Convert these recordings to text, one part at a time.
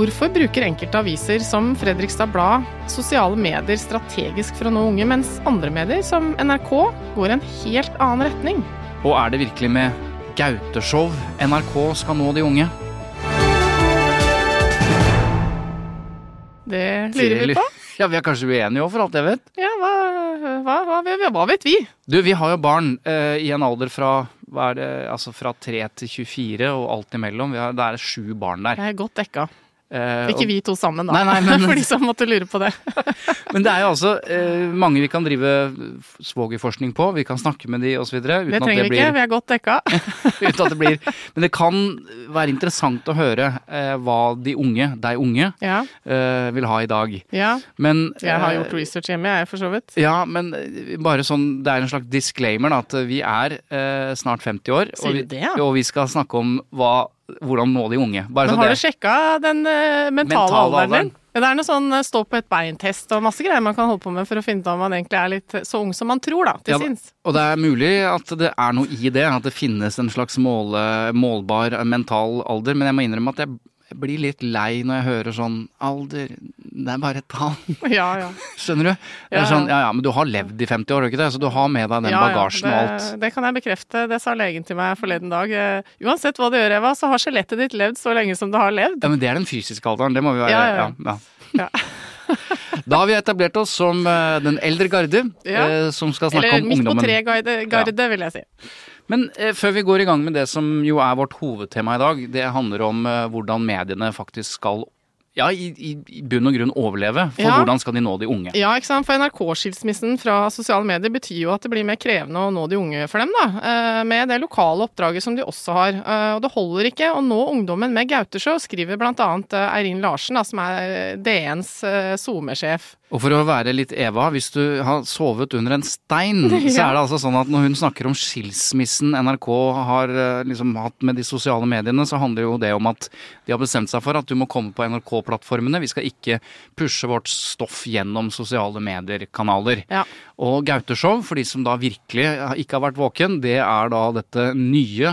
Hvorfor bruker enkelte aviser som Fredrikstad Blad sosiale medier strategisk for å nå unge, mens andre medier, som NRK, går i en helt annen retning? Og er det virkelig med Gauteshow NRK skal nå de unge? Det lurer vi på. Ja, Vi er kanskje uenige òg, for alt jeg vet. Ja, hva, hva, hva, hva vet vi? Du, vi har jo barn eh, i en alder fra hva er det, altså fra 3 til 24 og alt imellom. Vi har, det er sju barn der. Jeg er godt dekka. Eh, Ikke vi to sammen, da. Nei, nei, men- For de som måtte lure på det. Men det er jo altså eh, mange vi kan drive svogerforskning på. Vi kan snakke med de osv. Det trenger det vi ikke, vi er godt dekka. uten at det blir Men det kan være interessant å høre eh, hva de unge, deg unge, Ja, vil ha i dag. ja. Men Jeg har gjort research hjemme, jeg, for så vidt. Ja, men bare sånn, det er en slags disclaimer da, at vi er snart 50 år. Og vi, du det, ja? Og vi skal snakke om hva, hvordan nå de unge. Bare Men har det- du sjekka den eh, mentale, Mentale alderen din? Det er noe sånn eh, stå på et bein-test og masse greier man kan holde på med for å finne ut om man egentlig er litt så ung som man tror, da, til Ja, sinns. Og det er mulig at det er noe i det, at det finnes en slags måle, målbar eh, mental alder, men jeg må innrømme at jeg, jeg blir litt lei når jeg hører sånn alder, det er bare et tall. Ja, ja. Skjønner du? Det Ja, sånn, ja. ja ja, men du har levd i 50 år, ikke det? Så du har med deg den ja, bagasjen ja, og det, alt. Det kan jeg bekrefte. Det sa legen til meg forleden dag. Eh, Uansett hva du gjør, Eva, så har skjelettet ditt levd så lenge som det har levd. Ja, men det er den fysiske alderen, det må vi være Ja, ja, ja, ja. ja. Da har vi etablert oss som eh, den eldre garde, Ja. eh, som skal snakke Eller om midt på tre-garde, vil jeg si. Men eh, før vi går i gang med det som jo er vårt hovedtema i dag, det handler om eh, hvordan mediene faktisk skal ja, i, i, bunn og grunn overleve. For Ja. hvordan skal de nå de unge? Ja, ikke sant. For NRK-skilsmissen fra sosiale medier betyr jo at det blir mer krevende å nå de unge for dem, da. eh, Med det lokale oppdraget som de også har. Eh, Og det holder ikke å nå ungdommen med Gautesjø, skriver annet eh, Eirin Larsen, da, som er DNs SoMe-sjef. Og for å være litt Eva, hvis du har sovet under en stein, så er det altså sånn at når hun snakker om skilsmissen NRK har eh, liksom hatt med de sosiale mediene, så handler jo det om at de har bestemt seg for at du må komme på NRK-plattformene. Vi skal ikke pushe vårt stoff gjennom sosiale medier-kanaler. Ja. Og Gauteshow, for de som da virkelig ikke har vært våken, det er da dette nye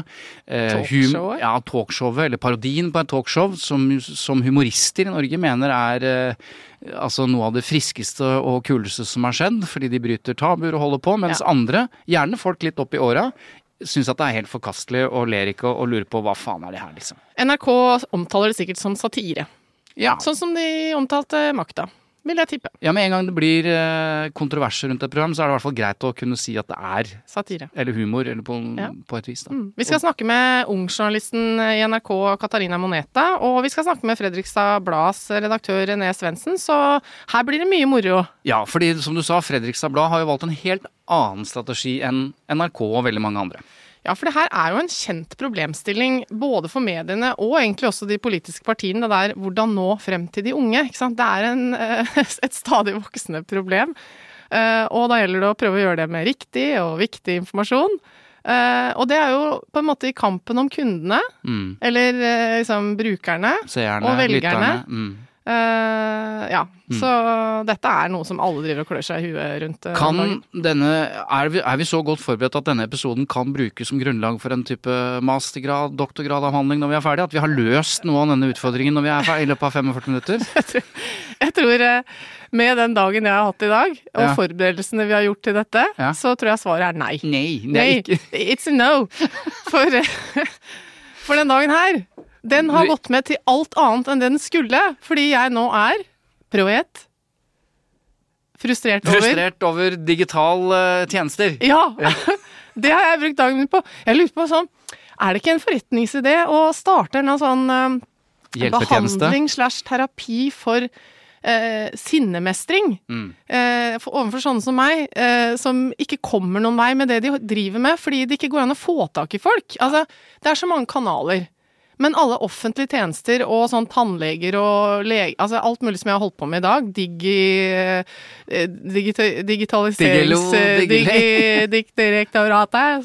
eh, Talkshowet? Ja, talkshowet, eller parodien på et talkshow, som, som humorister i Norge mener er eh, altså noe av det friskeste og kuleste som har skjedd, fordi de bryter tabuer og holder på, mens Ja. andre, gjerne folk litt opp i åra, syns at det er helt forkastelig og ler ikke og lurer på hva faen er det her, liksom. NRK omtaler det sikkert som satire. Ja. Sånn som de omtalte Makta, vil jeg tippe. ja, med en gang det blir eh, kontroverser rundt et program, så er det i hvert fall greit å kunne si at det er Satire. eller humor, eller på, Ja. på et vis, da. Mm. Vi skal snakke med ungjournalisten i NRK Katarina Moneta, og vi skal snakke med Fredrikstad Blads redaktør René Svendsen, så her blir det mye moro. Ja, fordi som du sa, Fredrikstad Blad har jo valgt en helt annen strategi enn NRK og veldig mange andre. Ja, for det her er jo en kjent problemstilling både for mediene og egentlig også de politiske partiene. Det der hvordan nå frem til de unge. ikke sant? Det er en, eh, et stadig voksende problem. Eh, Og da gjelder det å prøve å gjøre det med riktig og viktig informasjon. Eh, Og det er jo på en måte i kampen om kundene, Mm. eller liksom brukerne Seerne, og velgerne. lytterne. Mm. Eh, ja, Mm. så dette er noe som alle driver og klør seg i huet rundt. eh, Kan denne, er, vi, er vi så godt forberedt at denne episoden kan brukes som grunnlag for en type mastergrad, doktorgradavhandling når vi er ferdige? At vi har løst noe av denne utfordringen når vi er ferdig i løpet av 45 minutter? Jeg tror eh, med den dagen jeg har hatt i dag, og Ja. forberedelsene vi har gjort til dette, Ja. så tror jeg svaret er nei. Nei, Nei, ikke it's a no. For, for den dagen her, den har gått med til alt annet enn den skulle, fordi jeg nå er Prøv gjett. Frustrert over frustrert over digital uh, tjenester. Ja! det har jeg brukt dagen min på. Jeg lurer på sånn Er det ikke en forretningsidé å starte en sånn uh, behandling slash terapi for eh, sinnemestring? Mm. eh, for, overfor sånne som meg, eh, som ikke kommer noen vei med det de driver med, fordi det ikke går an å få tak i folk. Altså, det er så mange kanaler. Men alle offentlige tjenester og sånn tannleger og lege... Altså alt mulig som jeg har holdt på med i dag. Digi... eh, Digita, digitaliserings... Digilo, eh. Digi,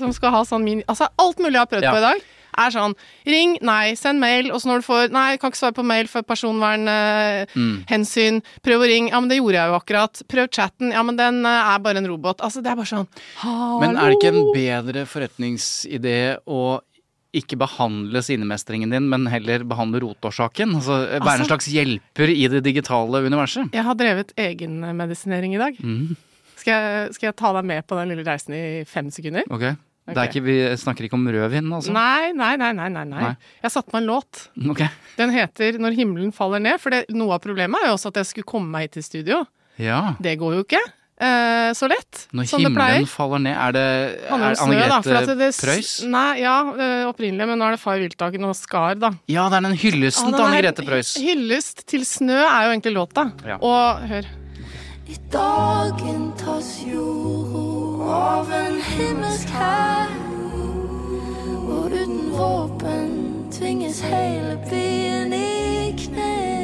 som skal ha sånn mini... Altså alt mulig jeg har prøvd Ja. på i dag. Er sånn Ring, nei, send mail, og så når du får Nei, kan ikke svare på mail for personvernhensyn. Prøv å ringe. Ja, men det gjorde jeg jo akkurat. Prøv chatten. Ja, men den eh, er bare en robot. Altså, det er bare sånn Hallo! Men er det ikke en bedre forretningsidé å ikke behandle sinnemestringen din, men heller behandle rotårsaken? Altså, være en Altså- slags hjelper i det digitale universet? Jeg har drevet egenmedisinering i dag. Mm. Skal, jeg, skal jeg ta deg med på den lille reisen i fem sekunder? Ok. Det er ikke, vi snakker ikke om rødvin, altså? Nei, nei, nei, nei, nei, nei. Jeg satte meg en låt. Ok. Den heter 'Når himmelen faller ned', for det, noe av problemet er jo også at jeg skulle komme meg hit til studio. Ja. Det går jo ikke eh, så lett Når som det pleier. himmelen faller ned, er det er snø. Anne Grete Preus? Nei, ja, uh, opprinnelig, men nå er det Fay Wiltagen og Skar, da. Ja, det er den hyllesten ah, til Anne Grete Preus. Hyllest til snø er jo egentlig låta. Ja. Og hør. I dag inntas jorda av en himmelsk hær. Og uten våpen tvinges hele byen i kne.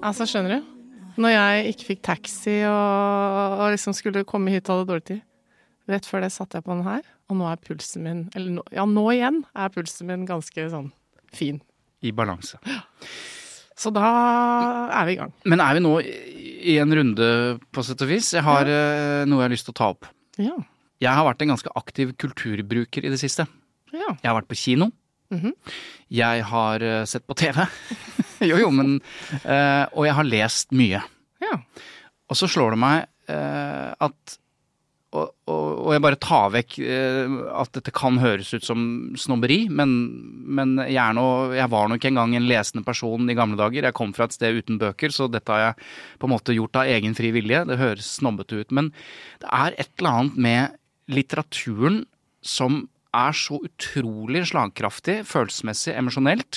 Altså, skjønner du? Når jeg ikke fikk taxi og, og liksom skulle komme hit og hadde dårlig tid. Rett før det satte jeg på den her, og nå er pulsen min Eller nå, ja, nå igjen er pulsen min ganske sånn fin. I balanse. Så da er vi i gang. Men er vi nå i i en runde, på sett og vis? Jeg har ja. noe jeg har lyst til å ta opp. Ja. Jeg har vært en ganske aktiv kulturbruker i det siste. Ja. Jeg har vært på kino. Mhm. Jeg har eh, sett på TV. jo, jo, men uh, Og jeg har lest mye. ja. Og så slår det meg uh, at og, og, og jeg bare tar vekk at dette kan høres ut som snobberi, men, men jeg, er nå, jeg var nå ikke engang en lesende person i gamle dager. Jeg kom fra et sted uten bøker, så dette har jeg på en måte gjort av egen fri vilje. Det høres snobbete ut, men det er et eller annet med litteraturen som er så utrolig slagkraftig, følelsesmessig, emosjonelt.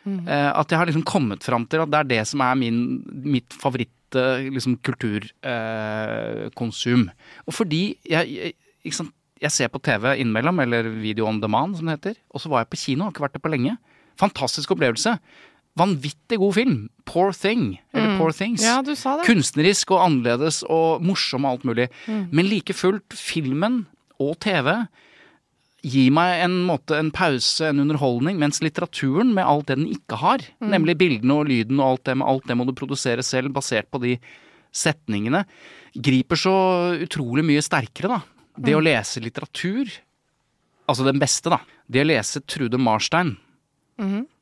Mm. at jeg har liksom kommet fram til at det er det som er min, mitt favoritt eh, liksom, kulturkonsum. og fordi jeg, jeg, jeg ser på TV innimellom, eller video on demand som det heter, og så var jeg på kino, har ikke vært det på lenge. Fantastisk opplevelse. Vanvittig god film. Poor Thing, eller Poor Things. ja, du sa det. Kunstnerisk og annerledes og morsom og alt mulig. Men like fullt, filmen og TV gir meg en måte, en pause, en underholdning, mens litteraturen med alt det den ikke har, nemlig bildene og lyden og alt det, med alt det må du produsere selv, basert på de setningene, griper så utrolig mye sterkere, da. Det å lese litteratur, altså den beste, da. Det å lese Trude Marstein,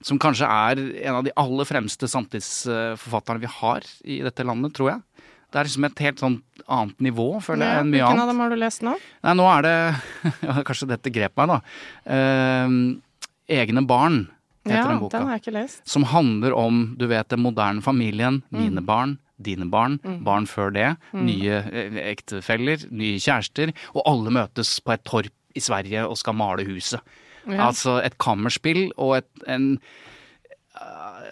som kanskje er en av de aller fremste samtidsforfatterne vi har i dette landet, tror jeg. Det er liksom et helt sånn annet nivå, føler jeg, Ja, enn mye Hvilken annet. av dem har du lest nå? Nei, nå er det Kanskje dette grep meg, da. Eh, Egne barn heter Ja, den boka. den har jeg ikke lest. Som handler om, du vet, den moderne familien. Mm. Mine barn, dine barn, barn før det. Nye eh, ektefeller, nye kjærester. Og alle møtes på et torp i Sverige og skal male huset. Ja. Altså et kammerspill og et, en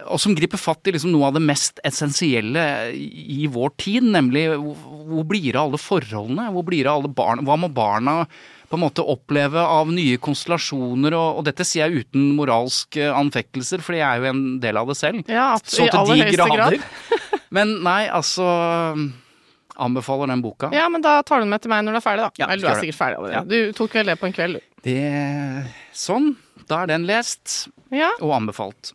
og som griper fatt i liksom noe av det mest essensielle i vår tid, nemlig hvor, blir det av alle forholdene? Hvor blir det av alle barn? Hva må barna på en måte oppleve av nye konstellasjoner? Og, og dette sier jeg uten moralske anfektelser, fordi jeg er jo en del av det selv. Ja, ab- Så til de høyeste grad. Men nei, altså Anbefaler den boka. Ja, men da tar du den med til meg når du er ferdig, da. Ja, Eller du er sikkert ferdig allerede. Du tok vel det på en kveld, du. Det Sånn. Da er den lest Ja. og anbefalt.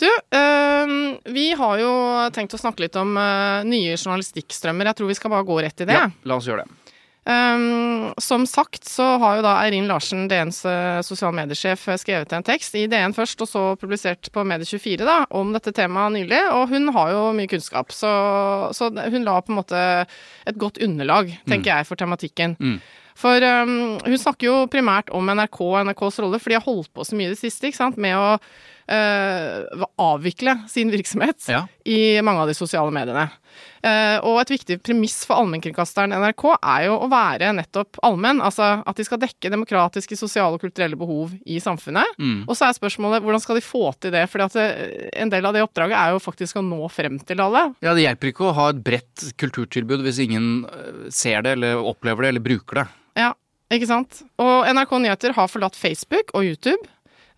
Du, øhm, vi har jo tenkt å snakke litt om øh, nye journalistikkstrømmer. Jeg tror vi skal bare gå rett i det. Ja, la oss gjøre det. Um, som sagt så har jo da Eirin Larsen, DNs uh, sosiale mediesjef, eh, skrevet en tekst i DN først, og så publisert på Medie24 da, om dette temaet nylig. Og hun har jo mye kunnskap, så, så hun la på en måte et godt underlag, tenker jeg, for tematikken. For um, hun snakker jo primært om NRK og NRKs rolle, for de har holdt på så mye i det siste ikke sant, med å avvikle sin virksomhet Ja. i mange av de sosiale mediene. Eh, og et viktig premiss for allmennkringkasteren NRK er jo å være nettopp allmenn. Altså at de skal dekke demokratiske, sosiale og kulturelle behov i samfunnet. Og så er spørsmålet hvordan skal de få til det? For en del av det oppdraget er jo faktisk å nå frem til alle. Ja, Det hjelper ikke å ha et bredt kulturtilbud hvis ingen ser det eller opplever det eller bruker det. Ja, ikke sant? Og NRK Nyheter har forlatt Facebook og YouTube.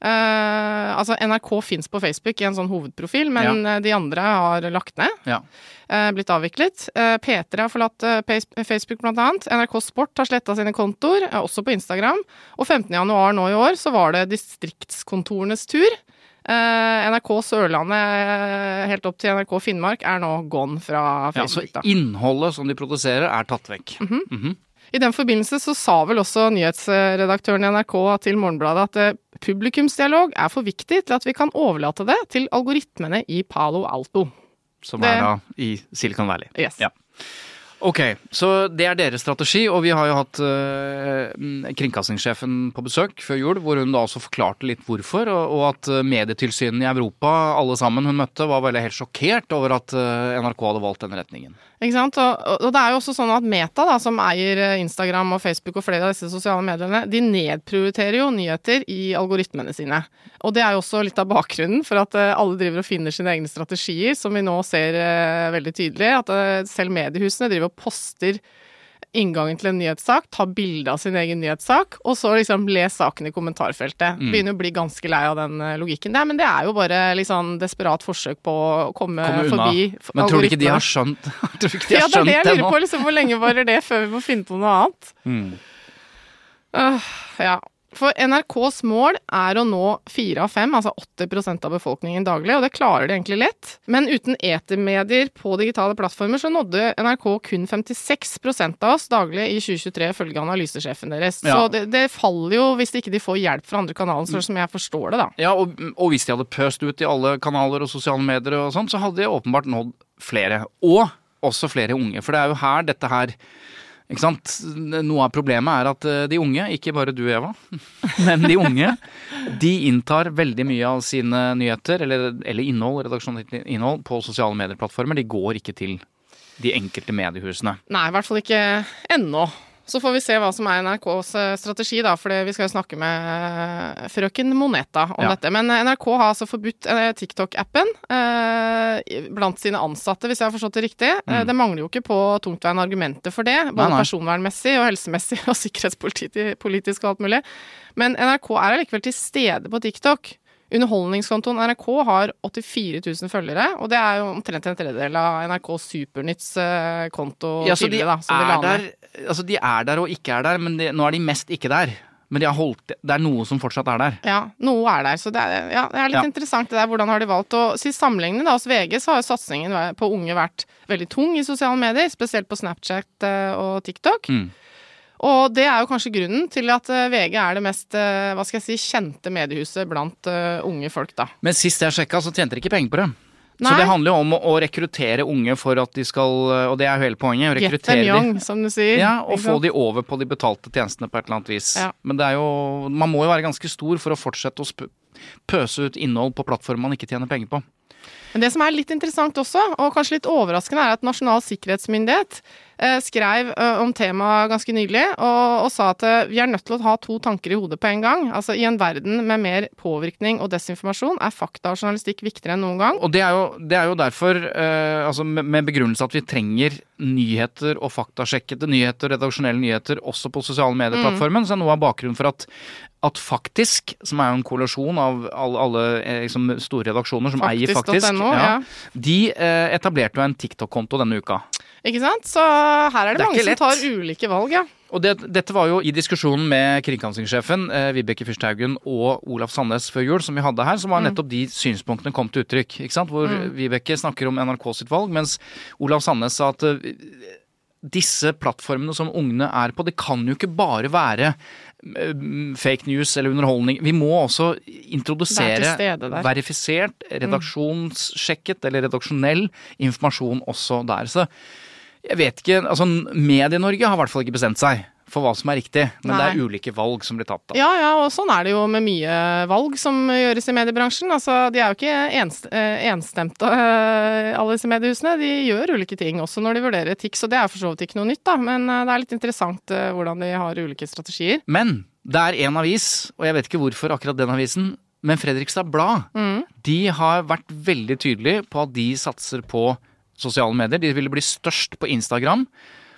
Eh, altså NRK fins på Facebook i en sånn hovedprofil, men ja. de andre har lagt ned. Ja. Uh, blitt avviklet. Uh, P3 har forlatt eh, Facebook blant annet. NRK Sport har sletta sine kontoer, eh, også på Instagram. Og 15. januar nå i år så var det distriktskontorenes tur. Eh, NRK Sørlandet eh, helt opp til NRK Finnmark er nå gone fra Ja, så innholdet som de produserer, er tatt vekk. I den forbindelse så sa vel også nyhetsredaktøren i NRK til Morgenbladet at eh, publikumsdialog er for viktig til at vi kan overlate det til algoritmene i Palo Alto. Som Det- er da i Silicon Valley. Yes. Ja. Ok, så det er deres strategi, og vi har jo hatt mm, kringkastingssjefen på besøk før jul, hvor hun da også forklarte litt hvorfor, og, og at øh, medietilsynene i Europa, alle sammen hun møtte, var veldig helt sjokkert over at uh, NRK hadde valgt den retningen. Ikke sant? Og, og det er jo også sånn at Meta, da, som eier eh, Instagram og Facebook og flere av disse sosiale mediene, de nedprioriterer jo nyheter i algoritmene sine. Og det er jo også litt av bakgrunnen for at eh, alle driver og finner sine egne strategier, som vi nå ser eh, veldig tydelig. At selv mediehusene driver og poster inngangen til en nyhetssak, ta bilde av sin egen nyhetssak, og så liksom les saken i kommentarfeltet. Begynner å bli ganske lei av den eh, logikken der, men det er jo bare sånn desperat forsøk på å komme, Komme forbi Men tror du ikke de har skjønt, de Ja, har det er det jeg lurer på. Liksom, hvor lenge varer det før vi må finne på noe annet? Mm. Uh, ja. For NRKs mål er å nå fire av fem, altså 80% av befolkningen daglig, og det klarer de egentlig lett. Men uten etermedier på digitale plattformer så nådde NRK kun 56% av oss daglig i 2023, ifølge analysesjefen deres. Ja. Så det, det faller jo hvis ikke de får hjelp fra andre kanaler, sånn som jeg forstår det, da. Ja, og, og hvis de hadde pøst ut i alle kanaler og sosiale medier og sånn, så hadde de åpenbart nådd flere. Og også flere unge. For det er jo her dette her ikke sant? Noe av problemet er at eh, de unge, ikke bare du Eva, men de unge, de inntar veldig mye av sine nyheter, eller, eller innhold, redaksjonelt innhold, på sosiale medieplattformer. De går ikke til de enkelte mediehusene. Nei, i hvert fall ikke ennå. Så får vi se hva som er NRKs eh, strategi, da, for vi skal jo snakke med eh, frøken Moneta om Ja. dette. Men eh, NRK har altså forbudt TikTok-appen eh, blant sine ansatte, hvis jeg har forstått det riktig. Mm. det mangler jo ikke på tungtveiende argumenter for det, både. Nei, nei. personvernmessig og helsemessig og sikkerhetspolitisk og alt mulig. Men NRK er allikevel til stede på TikTok. Underholdningskontoen NRK har 84 000 følgere, og det er jo omtrent en tredjedel av NRK Supernytts eh, konto Ja, så de tidligere, da, de er ned. der, altså de er der og ikke er der, men de, nå er de mest ikke der. Men de har holdt, det er noe som fortsatt er der. Ja, noe er der. Så det er, ja, det er litt Ja. interessant det der. Hvordan har de valgt å si sammenlignende da, hos VG, så har jo satsingen på unge vært veldig tung i sosiale medier, spesielt på Snapchat eh, og TikTok. Mm. Og det er jo kanskje grunnen til at eh, VG er det mest eh, hva skal jeg si, kjente mediehuset blant eh, unge folk, da. Men sist jeg sjekka, så tjente de ikke penger på det. Så det handler jo om å, rekruttere unge for at de skal Og det er jo hele poenget. Get them young, de, som du sier. ja, og få de over på de betalte tjenestene på et eller annet vis. Ja. Men det er jo Man må jo være ganske stor for å fortsette å pøse ut innhold på plattformer man ikke tjener penger på. Men det som er litt interessant også, og kanskje litt overraskende, er at Nasjonal sikkerhetsmyndighet skrev eh, om temaet ganske nylig, og, og sa at eh, vi er nødt til å ha to tanker i hodet på en gang. Altså i en verden med mer påvirkning og desinformasjon er fakta og journalistikk viktigere enn noen gang. Og det er jo, det er jo derfor, eh, altså med, med begrunnelse at vi trenger nyheter og faktasjekkede nyheter, redaksjonelle nyheter, også på sosiale medieplattformen. Så er noe av bakgrunnen for at, at Faktisk, som er jo en kollasjon av alle, alle eh, liksom, store redaksjoner som eier Faktisk, Faktisk.no, ja. de eh, etablerte jo en TikTok-konto denne uka. Ikke sant? Så her er det, Det er mange som tar ulike valg, ja. Og det, dette var jo i diskusjonen med kringkastingssjefen eh, Vibeke Fyrsthaugen og Olaf Sandnes før jul, som vi hadde her, som var nettopp de synspunktene kom til uttrykk. ikke sant? Hvor Vibeke snakker om NRK sitt valg, mens Olaf Sandnes sa at eh, disse plattformene som ungene er på, det kan jo ikke bare være eh, fake news eller underholdning. Vi må også introdusere verifisert, redaksjonssjekket eller redaksjonell informasjon også der. Så jeg vet ikke, altså Medie-Norge har i hvert fall ikke bestemt seg for hva som er riktig, men det er ulike valg som blir tatt. da. Ja, ja, og sånn er det jo med mye valg som gjøres i mediebransjen. Altså, de er jo ikke eh, enstemte, eh, alle disse mediehusene. De gjør ulike ting, også når de vurderer etikk. Så det er for så vidt ikke noe nytt, da. Men eh, det er litt interessant hvordan de har ulike strategier. Men det er en avis, og jeg vet ikke hvorfor akkurat den avisen, men Fredrikstad Blad, de har vært veldig tydelige på at de satser på sosiale medier. De ville bli størst på Instagram,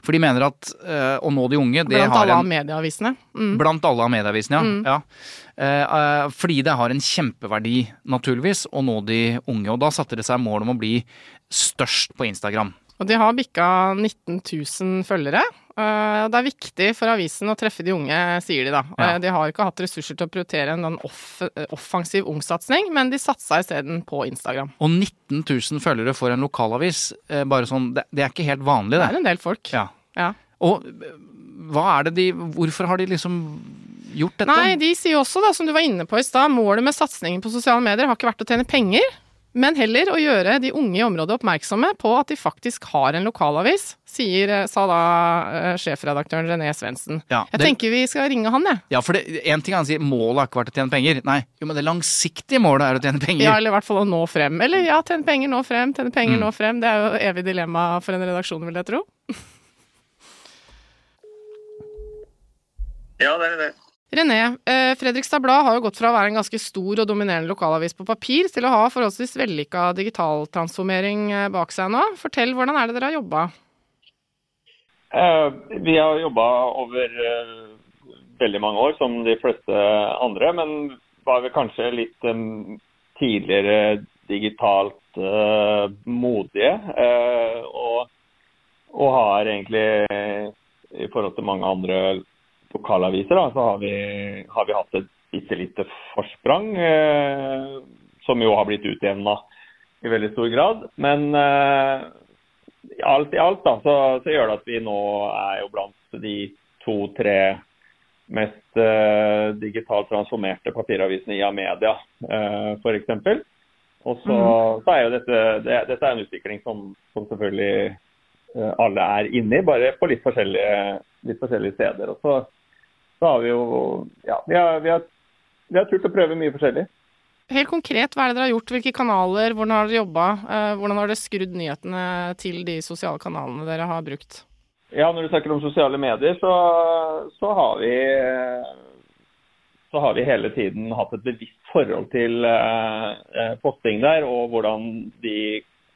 for de mener at uh, å nå de unge, det Blant har alle en medieavisene. Mm. Blant alle av medieavisene, ja. ja. Uh, uh, fordi det har en kjempeverdi, naturligvis, å nå de unge. Og da satte det seg mål om å bli størst på Instagram. Og de har bikka 19 000 følgere. Eh, Det er viktig for avisen å treffe de unge, sier de da. Ja. Eh, De har ikke hatt ressurser til å prioritere en sånn off offensiv ungsatsing, men de satsa isteden på Instagram. Og 19 000 følgere for en lokalavis, eh, bare sånn, det, er ikke helt vanlig, Det det. er en del folk. Ja. Ja. Og eh, hva er det de Hvorfor har de liksom gjort dette? Nei, de sier også, da, som du var inne på i stad, målet med satsingen på sosiale medier har ikke vært å tjene penger, men heller å gjøre de unge i området oppmerksomme på at de faktisk har en lokalavis, sier, eh, sa da eh, sjefredaktøren René Svendsen. Ja, Jeg det- tenker vi skal ringe han, jeg. Ja, for det, en ting han sier, målet har ikke vært å tjene penger. Nei, jo, men det langsiktige målet er å tjene penger. Ja, eller i hvert fall å nå frem. Eller ja, tjene penger, nå frem, tjene penger, Mm. nå frem. Det er jo evig dilemma for en redaksjon, vil jeg tro. Ja, det er det. René, eh, Fredrikstad Blad har jo gått fra å være en ganske stor og dominerende lokalavis på papir til å ha forholdsvis vellykka digitaltransformering eh, bak seg nå. Fortell, hvordan er det dere har jobba? Eh, vi har jobba over veldig mange år, som de fleste andre, men var vel kanskje litt tidligere digitalt modige. og, har egentlig, i forhold til mange andre lokalaviser, da, så har vi, har vi hatt et bitte lite forsprang, eh, som jo har blitt utjevna i veldig stor grad. Men eh, alt i alt da, så, så gjør det at vi nå er jo blant de to-tre mest eh, digitalt transformerte papiravisene i Amedia, eh, f.eks. Og så, så er jo dette, det, dette er en utvikling som, som selvfølgelig eh, alle er inne i, bare på litt forskjellige, litt forskjellige steder. Og så, så har vi jo ja, vi har, vi, har, vi har turt å prøve mye forskjellig. Helt konkret, hva er det dere har gjort? Hvilke kanaler? Hvordan har dere jobba? Eh, hvordan har dere skrudd nyhetene til de sosiale kanalene dere har brukt? Ja, når du snakker om sosiale medier, så, så har vi så har vi hele tiden hatt et bevisst forhold til eh, eh, posting der, og hvordan de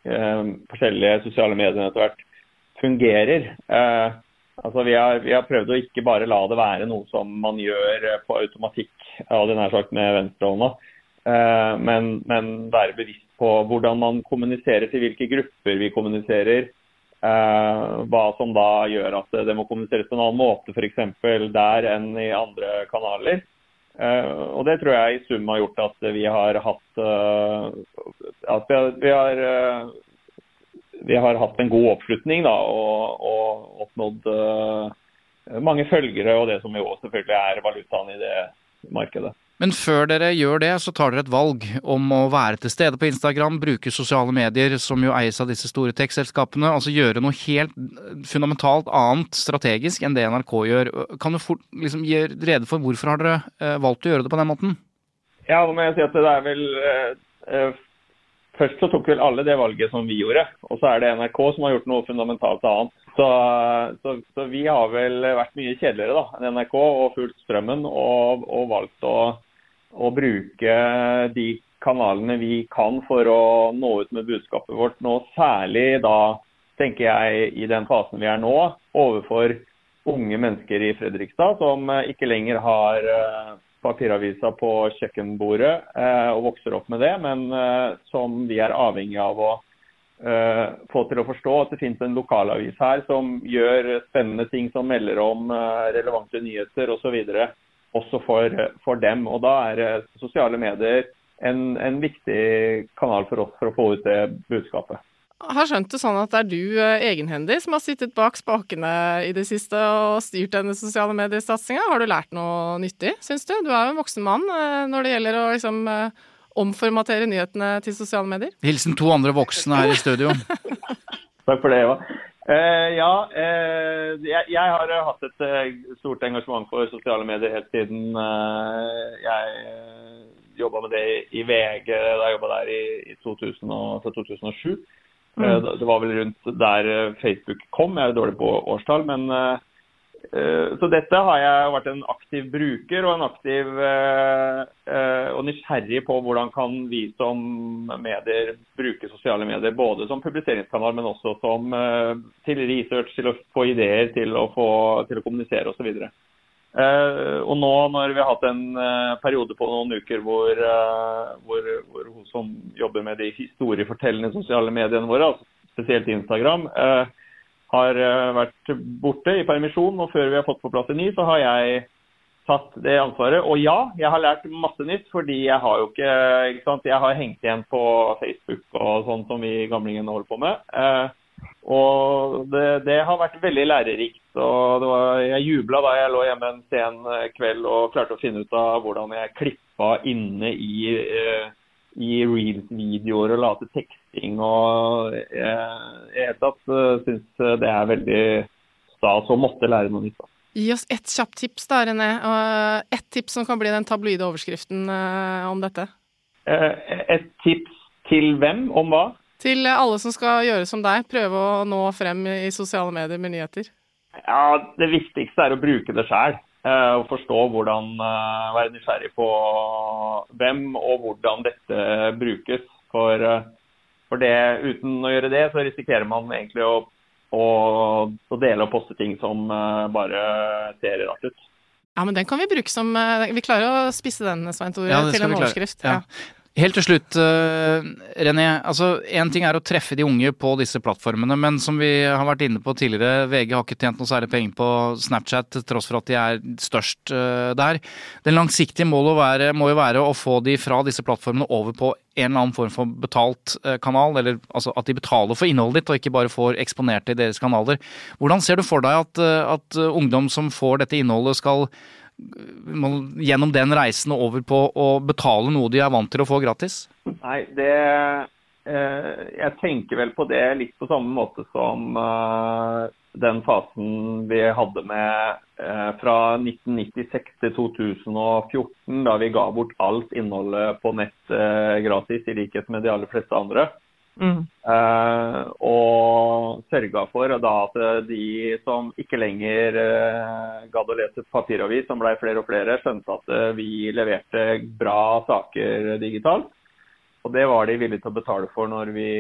eh, forskjellige sosiale mediene etter hvert fungerer. Eh, altså vi har, vi har prøvd å ikke bare la det være noe som man gjør eh, på automatikk, av denne sagt med venstrehånda, eh, men, men være bevisst på hvordan man kommuniserer til hvilke grupper vi kommuniserer. Eh, hva som da gjør at det må kommuniseres på en annen måte f.eks. der enn i andre kanaler. Og Det tror jeg i sum har gjort at vi har hatt at vi har, vi har, vi har hatt en god oppslutning da, og, og oppnådd uh, mange følgere, og det som jo selvfølgelig er valutaen i det markedet. Men før dere gjør det, så tar dere et valg om å være til stede på Instagram, bruke sosiale medier, som jo eies av disse store tech-selskapene, altså gjøre noe helt fundamentalt annet strategisk enn det NRK gjør. Kan du fort liksom gi rede for hvorfor har dere eh, valgt å gjøre det på den måten? Ja, nå må jeg si at det er vel eh, eh, Først så tok vel alle det valget som vi gjorde, og så er det NRK som har gjort noe fundamentalt annet. Så, så, så vi har vel vært mye kjedeligere da, enn NRK og fulgt strømmen og, og valgt å, å bruke de kanalene vi kan for å nå ut med budskapet vårt nå, særlig da, tenker jeg, i den fasen vi er nå, overfor unge mennesker i Fredrikstad som ikke lenger har eh, papiravisa på kjøkkenbordet eh, og vokser opp med det, men eh, som vi er avhengig av å eh, få til å forstå at det finnes en lokalavis her som gjør spennende ting, som melder om relevante nyheter osv. Også for, for dem. Og da er sosiale medier en, en viktig kanal for oss for å få ut det budskapet. Har skjønt det sånn at det er du eh, egenhendig som har sittet bak spakene i det siste og styrt denne sosiale mediesatsinga. Har du lært noe nyttig, syns du? Du er jo en voksen mann eh, når det gjelder å liksom eh, omformatere nyhetene til sosiale medier. Hilsen to andre voksne her i studio. Takk for det, Eva. Eh, ja, eh, jeg, jeg har hatt et stort engasjement for sosiale medier helt siden eh, jeg uh, jobba med det i, i VG da jeg jobba der i, i 2000 og, fra 2007. Eh, det- Det var vel rundt der eh, Facebook kom, jeg er jo dårlig på årstall. men eh, Så dette har jeg vært en aktiv bruker og en aktiv og nysgjerrig på hvordan kan vi som medier bruke sosiale medier både som publiseringskanal, men også som til research, til å få ideer, til å, få, til å kommunisere osv. Uh, og nå når vi har hatt en eh, periode på noen uker hvor, eh, hvor, hvor hun som jobber med de historiefortellende sosiale mediene våre, altså spesielt Instagram, eh, har eh, vært borte i permisjon, og før vi har fått på plass en ny, så har jeg tatt det ansvaret. Og ja, jeg har lært masse nytt, fordi jeg har jo ikke, ikke sant, jeg har hengt igjen på Facebook og sånn som vi gamlingene holder på med. Eh, og det, det har vært veldig lærerikt. og var, Jeg jubla da jeg lå hjemme en sen eh, kveld og klarte å finne ut av hvordan jeg klippa inne i, eh, i reels-videoer og la til teksting. og Jeg i det uh, syns det er veldig stas å måtte lære noe nytt. Gi oss ett kjapt tips da, René. Og ett tips som kan bli den tabloide overskriften eh, om dette. Eh, Et tips til hvem om hva? Til alle som skal gjøre som deg, prøve å nå frem i sosiale medier med nyheter. Ja, Det viktigste er å bruke det sjøl. Og forstå hvordan eh, Være nysgjerrig på hvem og hvordan dette brukes. For, eh, for det, uten å gjøre det, så risikerer man egentlig å, å, å dele og poste ting som eh, bare ser rart ut. Ja, men den kan vi bruke som eh, Vi klarer å spisse den, Svein Tore, Ja, til en overskrift. Ja. Ja. Helt til slutt, eh, René. altså Én ting er å treffe de unge på disse plattformene, men som vi har vært inne på tidligere, VG har ikke tjent noe særlig penger på Snapchat til tross for at de er størst eh, der. Den langsiktige målet må, jo være å få de fra disse plattformene over på en eller annen form for betalt eh, kanal, eller altså at de betaler for innholdet ditt og ikke bare får eksponert det i deres kanaler. Hvordan ser du for deg at, at ungdom som får dette innholdet skal må gjennom den reisen og over på å betale noe de er vant til å få gratis? Nei, det eh, Jeg tenker vel på det litt på samme måte som eh, den fasen vi hadde med eh, fra 1996 til 2014, da vi ga bort alt innholdet på nett gratis, i likhet med de aller fleste andre. Eh, og sørga for da at de som ikke lenger uh, gadd å lese papiravis, som ble flere og flere, skjønte at uh, vi leverte bra saker digitalt. Og det var de villige til å betale for når vi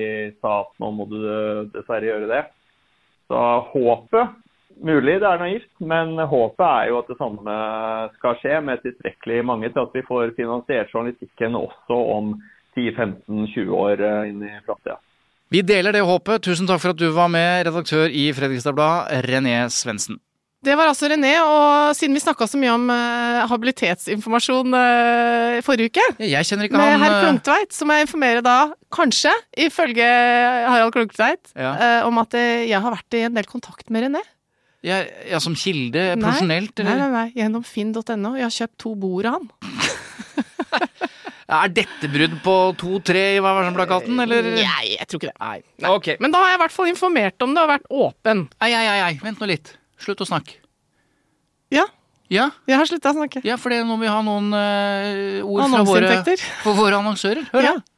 sa at nå må du dessverre gjøre det. Så håpet Mulig det er naivt, men håpet er jo at det samme skal skje med tilstrekkelig mange til at vi får finansiert journalistikken også om 10-15-20 år eh, inn i framtida. Vi deler det håpet. Tusen takk for at du var med, redaktør i Fredrikstad Blad, René Svendsen. Det var altså René, og siden vi snakka så mye om uh, habilitetsinformasjon uh, forrige uke Jeg kjenner ikke med han herr eh, Klungtveit, så må jeg informere da, kanskje, ifølge Harald Klungtveit, Ja. uh, om at jeg har vært i en del kontakt med René. Ja, ja, Som kilde? Profesjonelt? Nei, nei, nei, gjennom finn.no. Jeg har kjøpt to bord av han. Er dette brudd på to-tre i Hva var det som ble kalt eller? Nei, jeg tror ikke det. Nei. Nei. Okay. Men da har jeg i hvert fall informert om det og vært åpen. Ei, ei, ei, ei, vent nå litt. Slutt å snakke. Ja, Ja, jeg har slutta å snakke. ja for det er nå vi har noen uh, ord fra våre, for våre annonsører. Hør, Ja. da.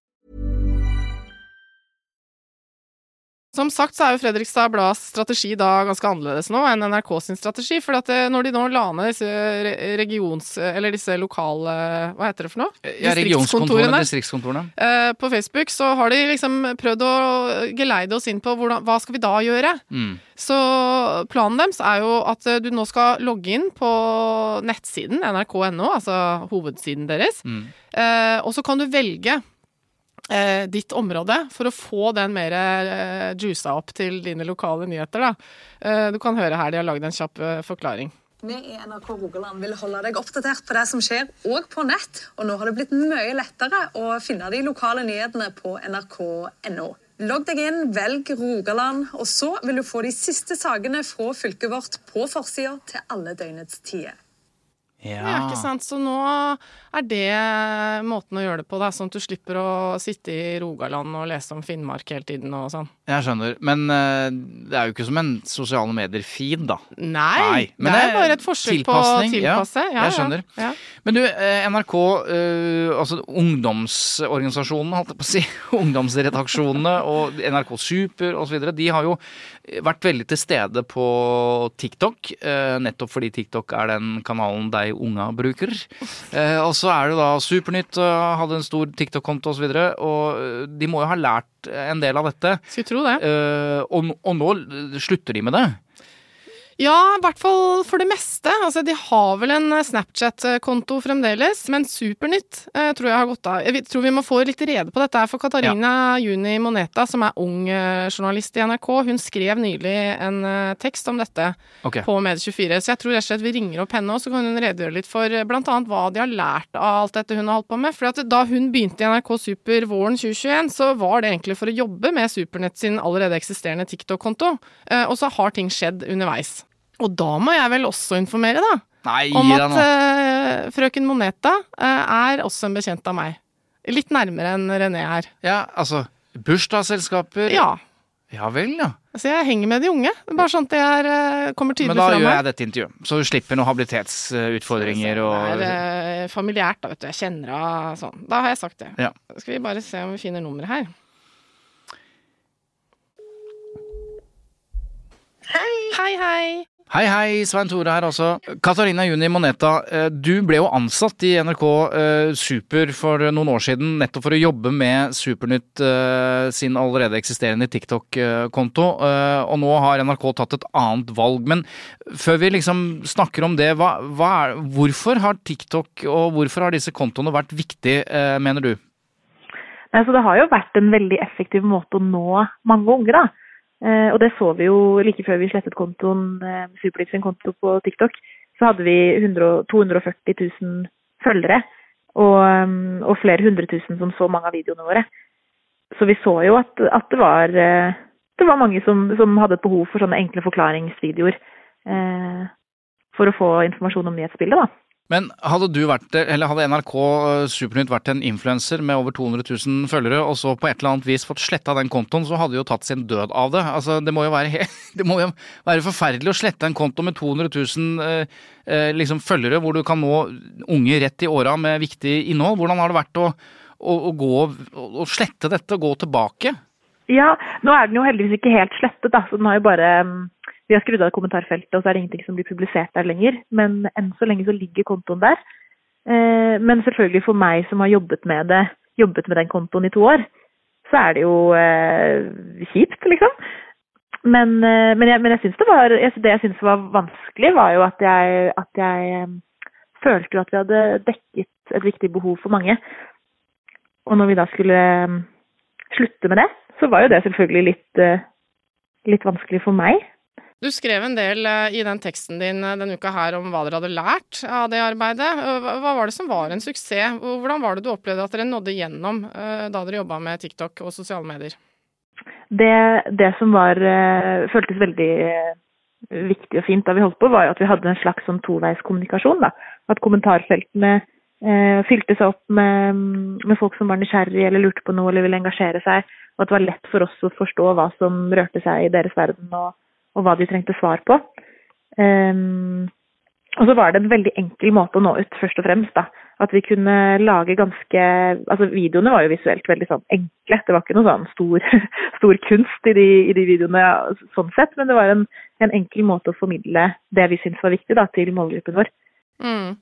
Som sagt så er jo Fredrikstad Blads strategi da ganske annerledes nå enn NRK sin strategi. For at det, når de nå la ned disse regions... Eller disse lokale Hva heter det for noe? Ja, distriktskontorene. distriktskontorene. Eh, på Facebook så har de liksom prøvd å geleide oss inn på hvordan, hva skal vi da gjøre. Mm. Så planen deres er jo at eh, du nå skal logge inn på nettsiden nrk.no, altså hovedsiden deres. Mm. Eh, og så kan du velge eh, ditt område for å få den mer eh, juica opp til dine lokale nyheter. Eh, du kan høre her, de har lagd en kjapp eh, forklaring. Vi i NRK Rogaland vil holde deg oppdatert på det som skjer, og på nett. Og nå har det blitt mye lettere å finne de lokale nyhetene på nrk.no. Logg deg inn, velg Rogaland, og så vil du få de siste sakene fra fylket vårt på forsida til alle døgnets tider. Ja. ikke sant? Så nå er det måten å gjøre det på, da, sånn at du slipper å sitte i Rogaland og lese om Finnmark hele tiden og sånn. Jeg skjønner. Men eh, det er jo ikke som en sosiale medier-feed, da. Nei, men det er bare et forsøk på å tilpasse. ja. Ja, jeg skjønner. Ja, ja. Men du, eh, NRK, eh, altså ungdomsorganisasjonene, holdt jeg på å si, ungdomsredaksjonene og NRK Super osv., de har jo vært veldig til stede på TikTok, nettopp fordi TikTok er den kanalen de unga bruker. Eh, Og så er det da Supernytt, eh, hadde en stor TikTok-konto osv., og, så videre, og eh, de må jo ha lært en del av dette. Skal tro det. Eh, og, og nå slutter de med det. Ja, i hvert fall for det meste. Altså, de har vel en eh, Snapchat-konto fremdeles, men Supernytt eh, tror jeg har gått av. Jeg tror vi må få litt rede på dette for Katarina Juni Moneta, som er ung eh, journalist i NRK, hun skrev nylig en eh, tekst om dette okay. på Medie24, så jeg tror rett og slett vi ringer opp henne, og så kan hun redegjøre litt for bl.a. hva de har lært av alt dette hun har holdt på med. For da hun begynte i NRK Super våren 2021, så var det egentlig for å jobbe med Supernett sin allerede eksisterende TikTok-konto, eh, og så har ting skjedd underveis. Og da må jeg vel også informere, da, Nei, om deg at eh, frøken Moneta uh, er også en bekjent av meg. Litt nærmere enn René her. Ja, altså Bursdagsselskaper. Ja. Ja vel, ja. Så jeg henger med de unge. Bare sånn at det er, eh, kommer tydelig Men da gjør jeg dette intervjuet, så du slipper noen habilitetsutfordringer og Det er familiært, da, vet du. Jeg kjenner av sånn. Da har jeg sagt det. Ja. Skal vi bare se om vi finner nummeret her. Hei, hei. Hei, hei, hei. Svein Tore her også. Katarina Juni Moneta, eh, du ble jo ansatt i NRK eh, Super for noen år siden, nettopp for å jobbe med Supernytt eh, sin allerede eksisterende TikTok-konto, og nå har NRK tatt et annet valg. Men før vi liksom snakker om det, hva, hva er, hvorfor har TikTok og hvorfor har disse kontoene vært viktige, mener du? Så det har jo vært en veldig effektiv måte å nå mange unge, da. Eh, og det så vi jo like før vi slettet kontoen, eh, Superlitt sin konto på TikTok. Så hadde vi 100, 240 000 følgere, og, um, og flere hundre tusen som så mange av videoene våre. Så vi så jo at, at det var eh, det var mange som, som hadde et behov for sånne enkle forklaringsvideoer eh, for å få informasjon om nyhetsbildet, da. Men hadde vært, hadde NRK Supernytt vært en influenser med over 200 000 følgere, og så på et eller annet vis fått sletta den kontoen, så hadde de jo tatt sin død av det. Altså, det må jo være, må jo være forferdelig å slette en konto med 200 000 eh, eh, liksom følgere, hvor du kan nå unge rett i åra med viktig innhold. Hvordan har det vært å, å, å gå å slette dette og gå tilbake? Ja, nå er den jo heldigvis ikke helt slettet, da. Så den har jo bare mm, Vi har skrudd av kommentarfeltet, og så er det ingenting som blir publisert der lenger. Men enn så lenge så ligger kontoen der. Eh, men selvfølgelig for meg som har jobbet med det, jobbet med den kontoen i to år, så er det jo eh, kjipt, liksom. Men, eh, men jeg, men jeg synes det var Det jeg syns var vanskelig, var jo at jeg, at jeg følte jo at vi hadde dekket et viktig behov for mange. Og når vi da skulle slutte med det, så var jo det selvfølgelig litt, litt vanskelig for meg. Du skrev en del eh, i den teksten din eh, denne uka her om hva dere hadde lært av det arbeidet. Eh, Hva var det som var en suksess? Hvordan var det du opplevde at dere nådde gjennom da dere jobba med TikTok og sosiale medier? det, det som var føltes veldig viktig og fint da vi holdt på, var jo at vi hadde en slags sånn toveiskommunikasjon. At kommentarfeltene eh, fylte seg opp med, med folk som var nysgjerrige eller lurte på noe eller ville engasjere seg. Og at det var lett for oss å forstå hva som rørte seg i deres verden og, og hva de trengte svar på. Um, og så var det en veldig enkel måte å nå ut, først og fremst. da. At vi kunne lage ganske Altså videoene var jo visuelt veldig sånn enkle. Det var ikke noe sånn stor, stor kunst i de, i de videoene sånn sett, men det var en, en enkel måte å formidle det vi syntes var viktig da, til målgruppen vår. Mm.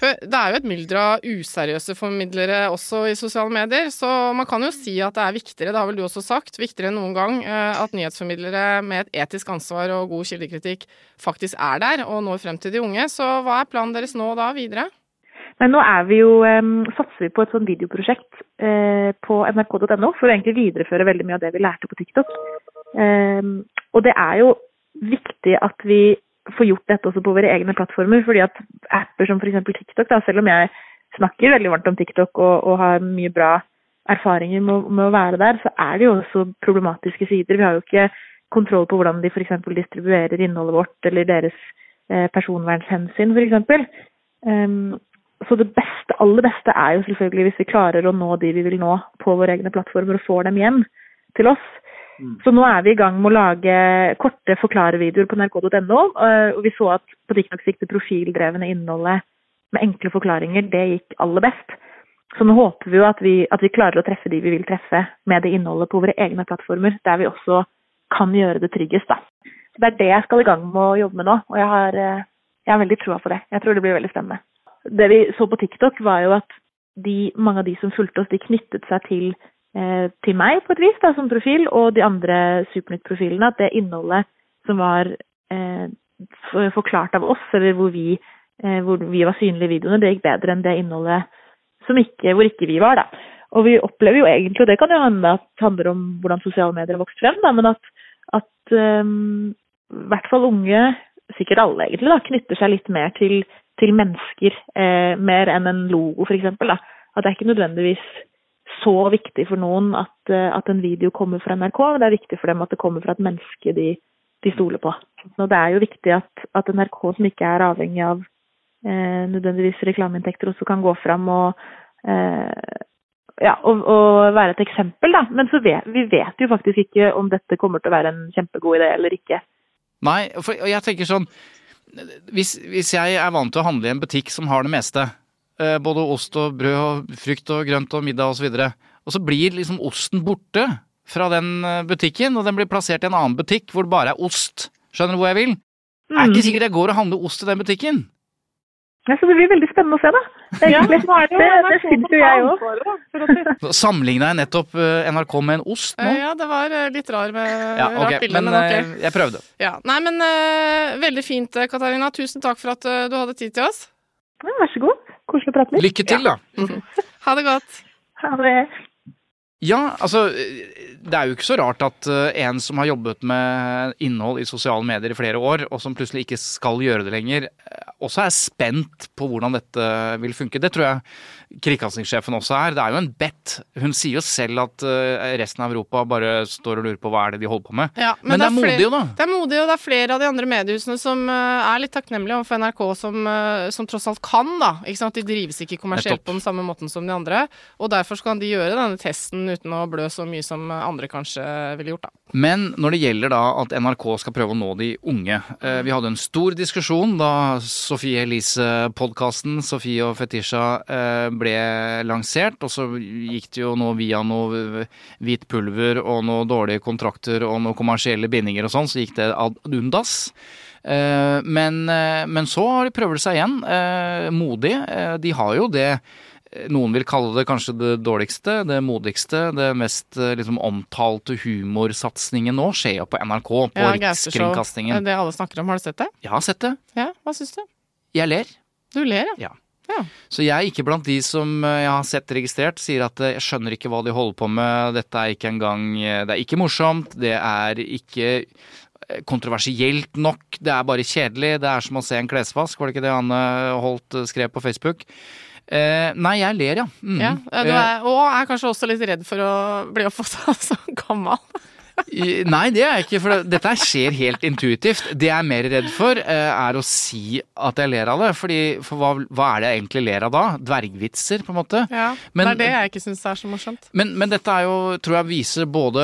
For det er jo et mylder av useriøse formidlere også i sosiale medier, så man kan jo si at det er viktigere, det har vel du også sagt, viktigere enn noen gang, eh, at nyhetsformidlere med et etisk ansvar og god kildekritikk faktisk er der og når frem til de unge. Så hva er planen deres nå da videre? Men nå er vi jo, um, satser vi på et sånn videoprosjekt uh, på nrk.no for å egentlig videreføre veldig mye av det vi lærte på TikTok. Um, og det er jo viktig at vi får gjort dette også på våre egne plattformer. fordi at apper som f.eks. TikTok, da, selv om jeg snakker veldig varmt om TikTok og, og har mye bra erfaringer med, med, å være der, så er det jo også problematiske sider. Vi har jo ikke kontroll på hvordan de f.eks. distribuerer innholdet vårt, eller deres eh, personvernhensyn f.eks. Um, så det beste, aller beste er jo selvfølgelig hvis vi klarer å nå de vi vil nå på våre egne plattformer, og får dem hjem til oss. Mm. Så nå er vi i gang med å lage korte forklarevideoer på nrk.no. Og vi så at på TikTok gikk det profildrevne innholdet med enkle forklaringer. Det gikk aller best. Så nå håper vi jo at vi, at vi klarer å treffe de vi vil treffe med det innholdet på våre egne plattformer, der vi også kan gjøre det tryggest. da. Så Det er det jeg skal i gang med å jobbe med nå, og jeg har, jeg har veldig troa på det. Jeg tror det blir veldig spennende det vi så på TikTok, var jo at de, mange av de som fulgte oss, de knyttet seg til, eh, til meg på et vis da, som profil, og de andre Supernytt-profilene. At det innholdet som var eh, forklart av oss, eller hvor vi, eh, hvor vi var synlige i videoene, det gikk bedre enn det innholdet ikke, hvor ikke vi var. da. Og vi opplever jo egentlig, og det kan jo hende at det handler om hvordan sosiale medier har vokst frem, da, men at, at um, i hvert fall unge, sikkert alle egentlig, da, knytter seg litt mer til til mennesker eh, mer enn en logo, f.eks. At det er ikke nødvendigvis så viktig for noen at, eh, at, en video kommer fra NRK, og det er viktig for dem at det kommer fra et menneske de, de stoler på. Og det er jo viktig at, at NRK, som ikke er avhengig av eh, nødvendigvis reklameinntekter, også kan gå fram og, eh, ja, og, og, være et eksempel, da. Men vet, vi vet jo faktisk ikke om dette kommer til å være en kjempegod idé eller ikke. Nei, for jeg tenker sånn hvis, hvis, jeg er vant til å handle i en butikk som har det meste, både ost og brød og frukt og grønt og middag osv., og, så og så blir liksom osten borte fra den eh, butikken, og den blir plassert i en annen butikk hvor det bare er ost. Skjønner du hvor jeg vil? Mm. Er ikke sikkert jeg går og handler ost i den butikken. Ja, så Det blir veldig spennende å se, da. Det, ja, det, det, det syns jo jeg òg. Sammenligna jeg nettopp eh, NRK med en ost nå? Ja, det var eh, litt rar med ja, okay, rart bilde, men, men ok. Eh, jeg prøvde. Ja, Nei, men uh, veldig fint, Katarina. Tusen takk for at uh, du hadde tid til oss. Ja, vær så god. Prate litt. Lykke til, da. ha det godt. Ha det. Ja, altså Det er jo ikke så rart at en som har jobbet med innhold i sosiale medier i flere år, og som plutselig ikke skal gjøre det lenger, også er spent på hvordan dette vil funke. Det tror jeg kringkastingssjefen også er. Det er jo en bet. Hun sier jo selv at uh, resten av Europa bare står og lurer på hva er det de holder på med. Ja, men, men, det er, er modig, jo da. Det er modig, og det er flere av de andre mediehusene som er litt takknemlige overfor NRK, som, som, tross alt kan, da. Ikke sant? De drives ikke kommersielt på den samme måten som de andre. Og derfor skal de gjøre denne testen uten å blø så mye som andre kanskje ville gjort, da. Men når det gjelder da at NRK skal prøve å nå de unge Vi hadde en stor diskusjon da Sofie Elise-podkasten Sofie og Fetisha ble ble lansert, og så gikk det jo nå via noe hvit pulver og noen dårlige kontrakter og noen kommersielle bindinger og sånn, så gikk det ad undas. Eh, men, eh, men så har de seg igjen. Eh, modig. De har jo det noen vil kalle det kanskje det dårligste, det modigste, det mest liksom, omtalte humorsatsingen nå skjer jo på NRK, på ja, Rikskringkastingen. Det alle snakker om, har du sett det? Jeg har sett det. Ja, Hva syns du? Jeg ler. Du ler, ja. ja. Ja. Så jeg er ikke blant de som eh, jeg har sett registrert, sier at eh, jeg skjønner ikke hva de holder på med, dette er ikke engang eh, Det er ikke morsomt, det er ikke kontroversielt nok, det er bare kjedelig. Det er som å se en klesvask, var det ikke det Anne Holt skrev på Facebook? Eh, nei, jeg ler, ja. Mm. ja er, og er kanskje også litt redd for å bli oppfatta som gammel. Nei, det er jeg ikke, for dette skjer helt intuitivt. Det jeg er mer redd for, eh, er å si at jeg ler av det. Fordi, for hva, hva er det jeg egentlig ler av da? Dvergvitser, på en måte. Ja, Men- det er det jeg ikke syns er så morsomt. Men, men dette er jo, tror jeg viser både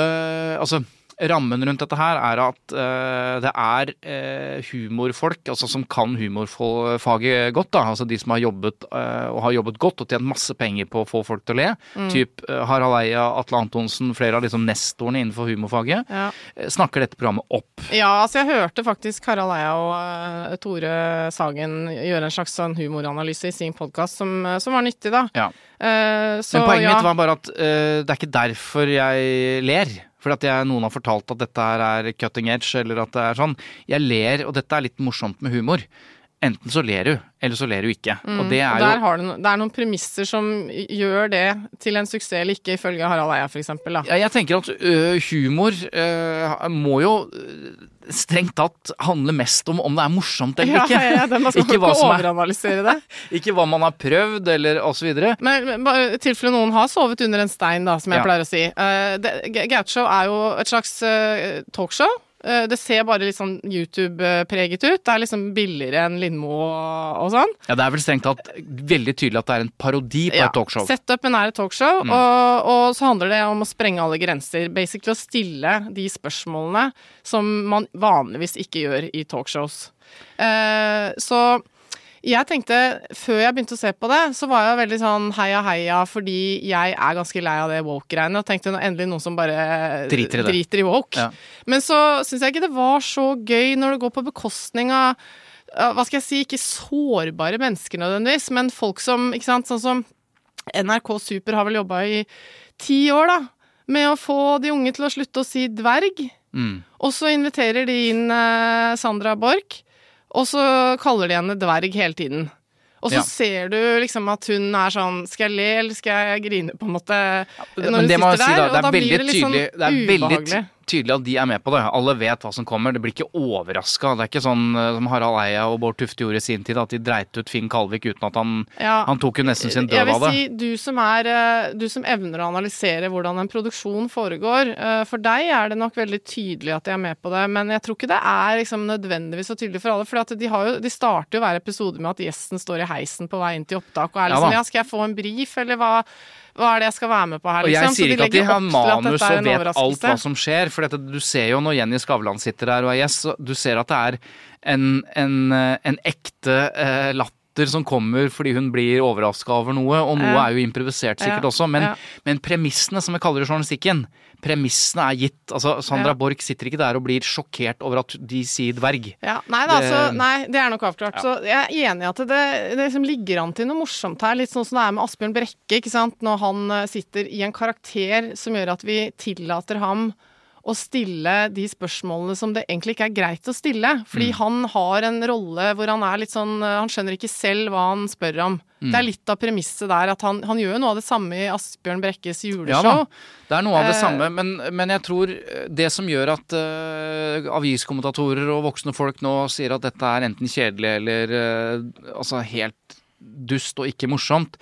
Altså, rammen rundt dette her er at uh, det er uh, humorfolk, altså som kan humorfaget godt, da. Altså de som har jobbet uh, og har jobbet godt og tjent masse penger på å få folk til å le. Mm. Typ Harald Eia, Atle Antonsen, flere av liksom nestorene innenfor humorfaget. Ja. Snakker dette programmet opp. Ja, altså jeg hørte faktisk Harald Eia og Tore Sagen gjøre en slags sånn humoranalyse i sin podkast som, som var nyttig, da. Ja. Så, Men poenget ja. mitt var bare at det er ikke derfor jeg ler. Fordi at jeg, noen har fortalt at dette her er cutting edge, eller at det er sånn. Jeg ler, og dette er litt morsomt med humor. Enten så ler du, eller så ler du ikke. Og det Mm, er der jo no, det er noen premisser som gjør det til en suksess eller ikke, ifølge Harald Eia, for eksempel. Da. ja, Jeg tenker at ø, humor ø, må jo strengt tatt handler mest om om det er morsomt eller Ja, ikke. ja, det, man skal ikke, ikke, er, overanalysere det. ikke hva man har prøvd, eller osv. Men i tilfelle noen har sovet under en stein, da, som jeg Ja. pleier å si. Uh, Gaucho er jo et slags uh, talkshow. Eh, det ser bare litt sånn YouTube-preget ut. Det er liksom billigere enn Lindmo og, sånn. Ja, det er vel strengt tatt veldig tydelig at det er en parodi på et talkshow. Mm. Setupen er et talkshow, og, og så handler det om å sprenge alle grenser. Basically å stille de spørsmålene som man vanligvis ikke gjør i talkshows. Eh, så jeg tenkte, før jeg begynte å se på det, så var jeg veldig sånn heia heia, fordi jeg er ganske lei av det woke-greiene, og tenkte endelig noen som bare Driter i det. driter i woke. Ja. Men så syns jeg ikke det var så gøy når det går på bekostning av hva skal jeg si, ikke sårbare mennesker nødvendigvis, men folk som, ikke sant, sånn som NRK Super har vel jobba i ti år, da, med å få de unge til å slutte å si dverg. Mm. Og så inviterer de inn eh, Sandra Borch, og så kaller de henne dverg hele tiden. Og så Ja. ser du liksom at hun er sånn Skal jeg le, eller skal jeg grine, på en måte? når hun sitter si, da. der, og da blir det litt sånn ubehagelig. Tydelig at de er med på det. Alle vet hva som kommer. Det blir ikke overraska. Det er ikke sånn eh, som Harald Eia og Bård Tufte gjorde i sin tid, at de dreit ut Finn Kalvik uten at han Ja. Han tok jo nesten sin død av det. si, du som, er, eh, du som evner å analysere hvordan en produksjon foregår, eh, for deg er det nok veldig tydelig at de er med på det, men jeg tror ikke det er liksom nødvendigvis så tydelig for alle, for de, har jo, de starter jo hver episode med at gjesten står i heisen på vei inn til opptak, og er liksom ja, ja, skal jeg få en brief, eller hva, hva er det jeg skal være med på her, Og jeg liksom? sier ikke at de har manus og vet alt hva som skjer. For dette, du ser jo når Jenny Skavlan sitter der og er gjest, du ser at det er en, en, eh, en ekte eh, latter som kommer fordi hun blir overraska over noe, og noe er jo improvisert sikkert også, men, men premissene, som vi kaller det i journalistikken, premissene er gitt. Altså, Sandra. Borch sitter ikke der og blir sjokkert over at de sier dverg. Ja, nei, da, Det- altså, nei, det er nok avklart. Så jeg er enig i at det, det liksom ligger an til noe morsomt her. Litt sånn som det er med Asbjørn Brekke, ikke sant. Når han eh, sitter i en karakter som gjør at vi tillater ham å stille de spørsmålene som det egentlig ikke er greit å stille. Fordi Mm. han har en rolle hvor han er litt sånn eh, Han skjønner ikke selv hva han spør om. Mm. Det er litt av premisset der at han, han gjør jo noe av det samme i Asbjørn Brekkes juleshow. Ja, det er noe av det Eh, samme, men, men jeg tror eh, det som gjør at uh, aviskommentatorer og voksne folk nå sier at dette er enten kjedelig eller uh, altså helt dust og ikke morsomt,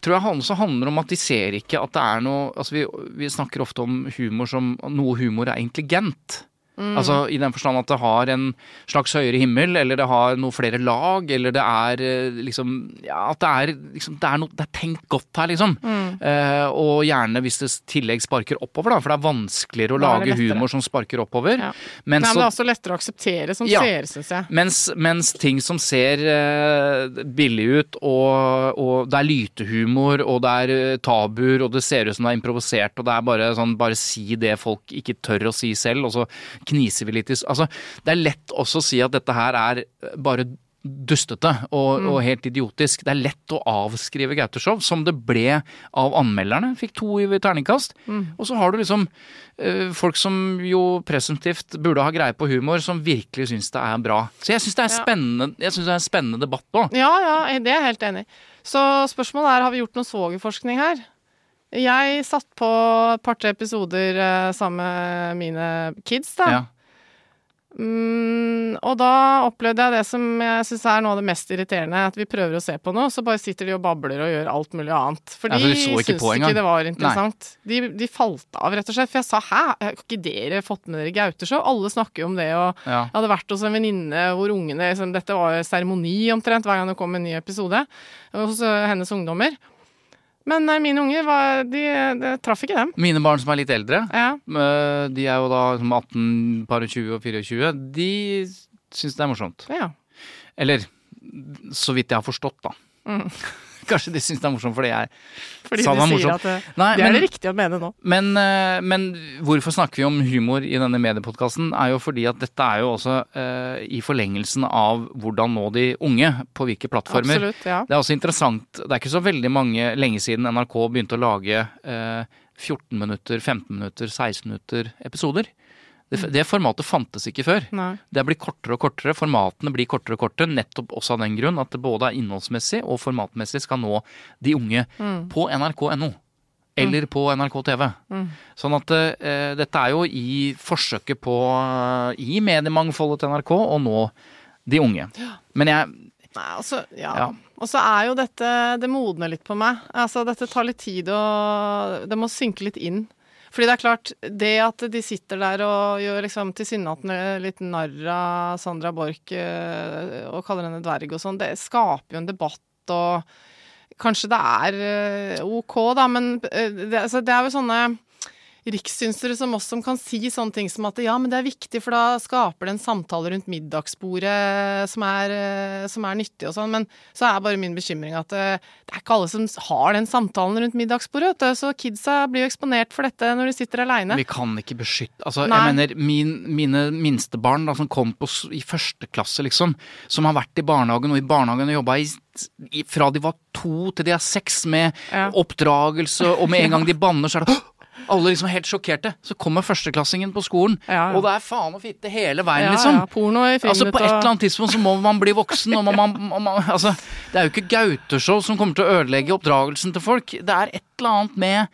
tror jeg også handler om at de ser ikke at det er noe Altså vi, vi snakker ofte om humor som noe humor er intelligent. Mm. Altså I den forstand at det har en slags høyere himmel, eller det har noe flere lag, eller det er eh, liksom Ja, at det er liksom Det er, noe, det er tenkt godt her, liksom. Mm. Eh, og gjerne hvis det i tillegg sparker oppover, da, for det er vanskeligere å er lage lettere. humor som sparker oppover. Ja. Men Nei, men det er også lettere å akseptere som Ja. seer, syns jeg. mens, mens ting som ser eh, billig ut, og, og det er lytehumor, og det er eh, tabuer, og det ser ut som det er improvisert, og det er bare sånn bare si det folk ikke tør å si selv, og så kniser vi litt i Altså, det er lett også å si at dette her er eh, bare dustete og, Mm. og helt idiotisk. Det er lett å avskrive Gautoshow, som det ble av anmelderne. Fikk to i terningkast. Mm. Og så har du liksom eh, folk som jo presumptivt burde ha greie på humor, som virkelig syns det er bra. Så jeg syns det Ja. det er en spennende debatt nå. Ja, ja, det er jeg helt enig i. Så spørsmålet er, har vi gjort noe svogerforskning her? Jeg satt på et par-tre episoder eh, sammen med mine kids, da. Ja. Mm, og da opplevde jeg det som jeg syns er noe av det mest irriterende, at vi prøver å se på noe, så bare sitter de og babler og gjør alt mulig annet. For Ja, de ikke syns ikke det var interessant. De, de falt av, rett og slett. For jeg sa hæ, har ikke dere fått med dere Gauteshow? Alle snakker jo om det, og Ja. jeg hadde vært hos en venninne hvor ungene liksom, Dette var jo seremoni omtrent hver gang det kom en ny episode hos øh, hennes ungdommer. Men nei, mine unger, var, de, de traff ikke dem. Mine barn som er litt eldre, Ja. eh, de er jo da 18, par og 20 og 24, de syns det er morsomt. ja. Eller så vidt jeg har forstått, da. Mm. Kanskje de syns det er morsomt fordi jeg Fordi sa du det var sier morsomt. at det, Nei, det er men- det riktige å mene nå. Men, eh, men hvorfor snakker vi om humor i denne mediepodkasten, er jo fordi at dette er jo også uh, i forlengelsen av hvordan nå de unge, på hvilke plattformer. Absolutt, ja. Det er også interessant, det er ikke så veldig mange lenge siden NRK begynte å lage uh, 14 minutter, 15 minutter, 16 minutter episoder. Det, det formatet fantes ikke før. Nei. Det blir kortere og kortere, formatene blir kortere og kortere, nettopp også av den grunn at det både er innholdsmessig og formatmessig skal nå de unge Mm. på nrk.no. Eller på NRK TV. Mm. Sånn at eh, dette er jo i forsøket på, eh, i mediemangfoldet til NRK, å nå de unge. Men jeg Nei, altså, ja. Ja. Og så er jo dette Det modner litt på meg. Altså, dette tar litt tid og Det må synke litt inn. Fordi det er klart, det at de sitter der og gjør liksom tilsynelatende litt narr av Sandra Borch eh, og kaller henne dverg og sånn, det skaper jo en debatt og Kanskje det er eh, ok, da, men eh, det, altså, det er jo sånne rikssynsere som oss som kan si sånne ting som at ja, men det er viktig, for da skaper det en samtale rundt middagsbordet som er, eh, som er nyttig og sånn. Men så er bare min bekymring at eh, det er ikke alle som har den samtalen rundt middagsbordet. vet du. Så kidsa blir jo eksponert for dette når de sitter aleine. Vi kan ikke beskytte Altså, Nei. jeg mener, min, mine minstebarn da, som kom på, i første klasse, liksom, som har vært i barnehagen og i barnehagen og jobba i, fra de var to til de er seks, med Ja. oppdragelse, og med en gang de banner, så er det! Alle liksom helt sjokkerte. Så kommer førsteklassingen på skolen, Ja, ja. og det er faen og fitte hele veien, Ja, liksom. porno i Altså På et eller annet tidspunkt så må man bli voksen. Og man, man, man, man, altså, det er jo ikke Gauteshow som kommer til å ødelegge oppdragelsen til folk. Det er et eller annet med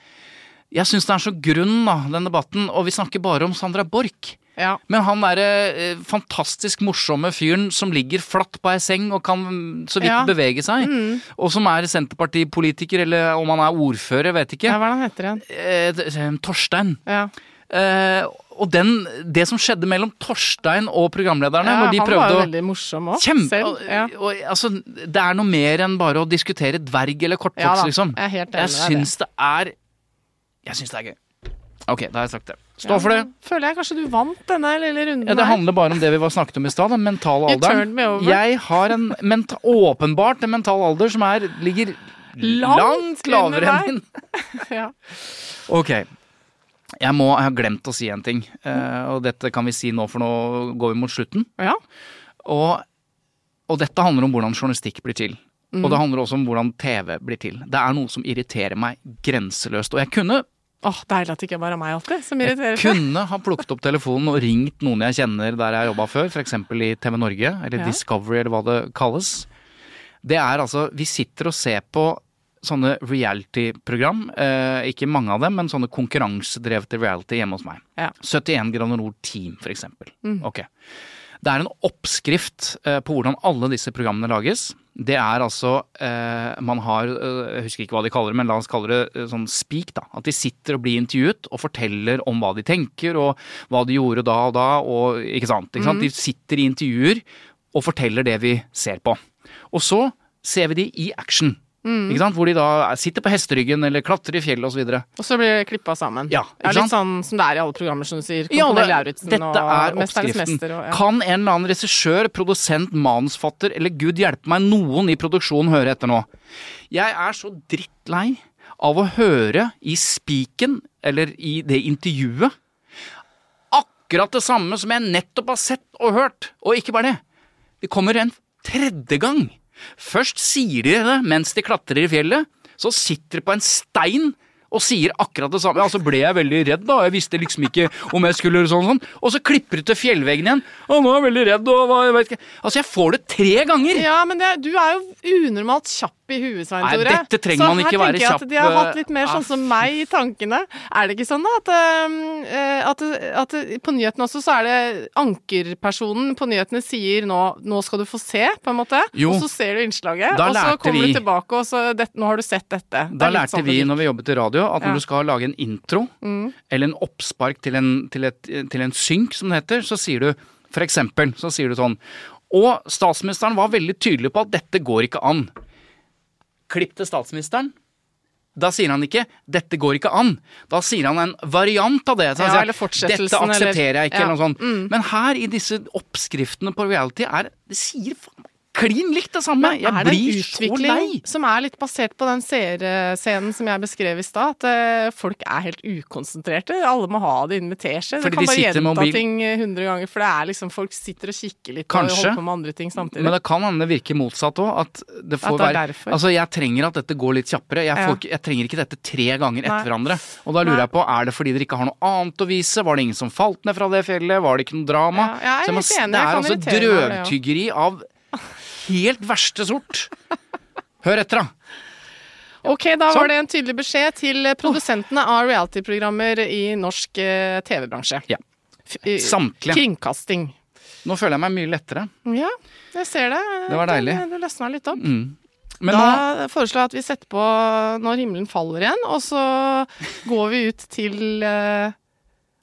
Jeg syns det er så grunn, da, den debatten. Og vi snakker bare om Sandra Borch. Ja. Men han derre eh, fantastisk morsomme fyren som ligger flatt på ei seng og kan så vidt Ja. bevege seg, Mm. og som er senterpartipolitiker, eller om han er ordfører, vet ikke. Ja, hva er det han heter igjen? Eh, eh, Torstein. Ja. Eh, og den, det som skjedde mellom Torstein og programlederne Ja, når de han prøvde var jo å veldig morsom òg, Ja. altså, det er noe mer enn bare å diskutere dverg eller kortvokst, ja, liksom. jeg er helt enig Jeg syns det er Jeg syns det er gøy. Ok, da har jeg sagt det. Stå for det. Føler jeg kanskje du vant denne lille runden Ja, det handler bare om det vi var snakket om i stad, den mentale alderen. Jeg har en menta åpenbart en mental alder som er, ligger Langt langt, lavere enn min. ja. Ok. Jeg, må, jeg har glemt å si en ting, uh, og dette kan vi si nå, for nå går vi mot slutten. ja. Og, og dette handler om hvordan journalistikk blir til. Mm. Og det handler også om hvordan TV blir til. Det er noe som irriterer meg grenseløst. Og jeg kunne, Åh, Deilig at det ikke bare er meg alltid som irriterer jeg kunne ha plukket opp telefonen og ringt noen jeg kjenner der jeg har jobba før, f.eks. i TV Norge, eller Ja. Discovery, eller hva det kalles. Det er altså Vi sitter og ser på sånne reality-program. Eh, ikke mange av dem, men sånne konkurransedrevne reality hjemme hos meg. Ja. 71 grader nord Team, eksempel. Mm. Ok. Det er en oppskrift eh, på hvordan alle disse programmene lages. Det er altså eh, Man har eh, Jeg husker ikke hva de kaller det, men la oss kalle det sånn speak. da, At de sitter og blir intervjuet og forteller om hva de tenker og hva de gjorde da og da. og ikke sant, ikke sant? Mm. De sitter i intervjuer og forteller det vi ser på. Og så ser vi de i action. Mm. Ikke sant? Hvor de da sitter på hesteryggen eller klatrer i fjellet osv. Og så blir det klippa sammen. Ja, ikke litt sånn som det er i alle programmer, som du sier. Ja, det- dette er oppskriften. Og, ja. Kan en eller annen regissør, produsent, manusfatter eller gud hjelpe meg noen i produksjonen høre etter nå? Jeg er så drittlei av å høre i spiken, eller i det intervjuet, akkurat det samme som jeg nettopp har sett og hørt. Og ikke bare det. Det kommer en tredje gang. Først sier de det mens de klatrer i fjellet. Så sitter de på en stein og sier akkurat det samme. Ja, så ble jeg veldig redd, da. Jeg visste liksom ikke om jeg skulle gjøre sånn sånn. Og så klipper de til fjellveggen igjen. Å, nå er jeg veldig redd, og hva, jeg vet ikke. Altså, jeg får det tre ganger. Ja, men det, du er jo unormalt kjapp kjapp i huet, Svein Nei, dette trenger man ikke Så her tenker jeg at de har hatt litt eh, mer sånn som meg i tankene. Er det ikke sånn da at, eh, at, at på nyhetene også så er det ankerpersonen på nyhetene sier nå, nå skal du få se, på en måte. Jo. Og så ser du innslaget, og så kommer vi- du tilbake og så det, nå har du sett dette. Det Da lærte sånn vi når vi jobbet i radio, at når Ja. du skal lage en intro, Mm. eller en oppspark til en, til, et, til en synk, som det heter, så sier du for eksempel, så sier du sånn Og statsministeren var veldig tydelig på at dette går ikke an. Klipp til statsministeren. Da sier han ikke 'dette går ikke an'. Da sier han en variant av det. Så han Ja, sier, 'Dette aksepterer jeg ikke', eller- eller noe sånt. Mm. Men her i disse oppskriftene på reality er Det sier faen meg klin likt det samme. Men Jeg er blir så lei. som er litt basert på den seerscenen som jeg beskrev i stad? At eh, folk er helt ukonsentrerte. Alle må ha det inn med teskje. Du kan bare gjenta ting eh, hundre ganger, for det er liksom folk sitter og kikker litt Kanskje. og holder på med andre ting samtidig. Men det kan hende det virker motsatt òg. At det får At det være derfor. Altså, jeg trenger at dette går litt kjappere. Jeg, får Ja. ikke, jeg trenger ikke dette tre ganger etter Nei. hverandre. Og da lurer Nei. jeg på, er det fordi dere ikke har noe annet å vise? Var det ingen som falt ned fra det fjellet? Var det ikke noe drama? Ja, jeg er litt enig, det er altså drøvtyggeri av helt verste sort. Hør etter, da. Ok, da var det en tydelig beskjed til produsentene av reality-programmer i norsk eh, TV-bransje. Ja. Eh, Samtlige. Kringkasting. Nå føler jeg meg mye lettere. Ja, jeg ser det. Det var deilig. Du, løsna litt opp. Mm. Men nå da foreslår jeg at vi setter på Når himmelen faller igjen, og så går vi ut til uh,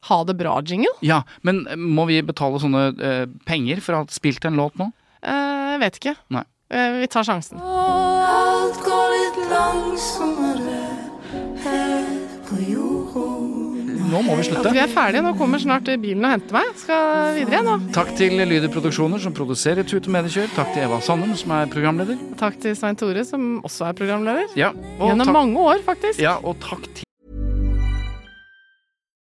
Ha det bra-jingle. Ja, men må vi betale sånne uh, penger for å ha spilt en låt nå? Eh, Jeg vet ikke. Nei. Eh, Vi tar sjansen. Alt går litt langsommere her på jorda. Nå må vi slutte. vi er ferdige. Nå kommer snart bilen og henter meg. Skal videre igjen nå. Takk til Lyder Produksjoner, som produserer Tut og Mediekjør. Takk til Eva Sandum, som er programleder. Takk til Svein Tore, som også er programleder. Ja, og Gjennom takk, mange år, faktisk. ja, og takk til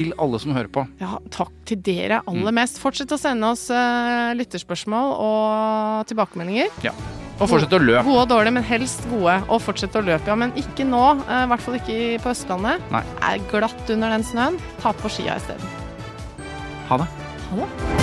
Alle som hører på. Ja, takk til dere aller mest. Fortsett å sende oss uh, lytterspørsmål og tilbakemeldinger. Ja. Og fortsett å løpe. Gode og dårlige, men helst gode. Og fortsett å løpe, ja. Men ikke nå. I I hvert fall ikke på Østlandet. Nei. Er glatt under den snøen. Ta på skia isteden. Ha det. Ha det.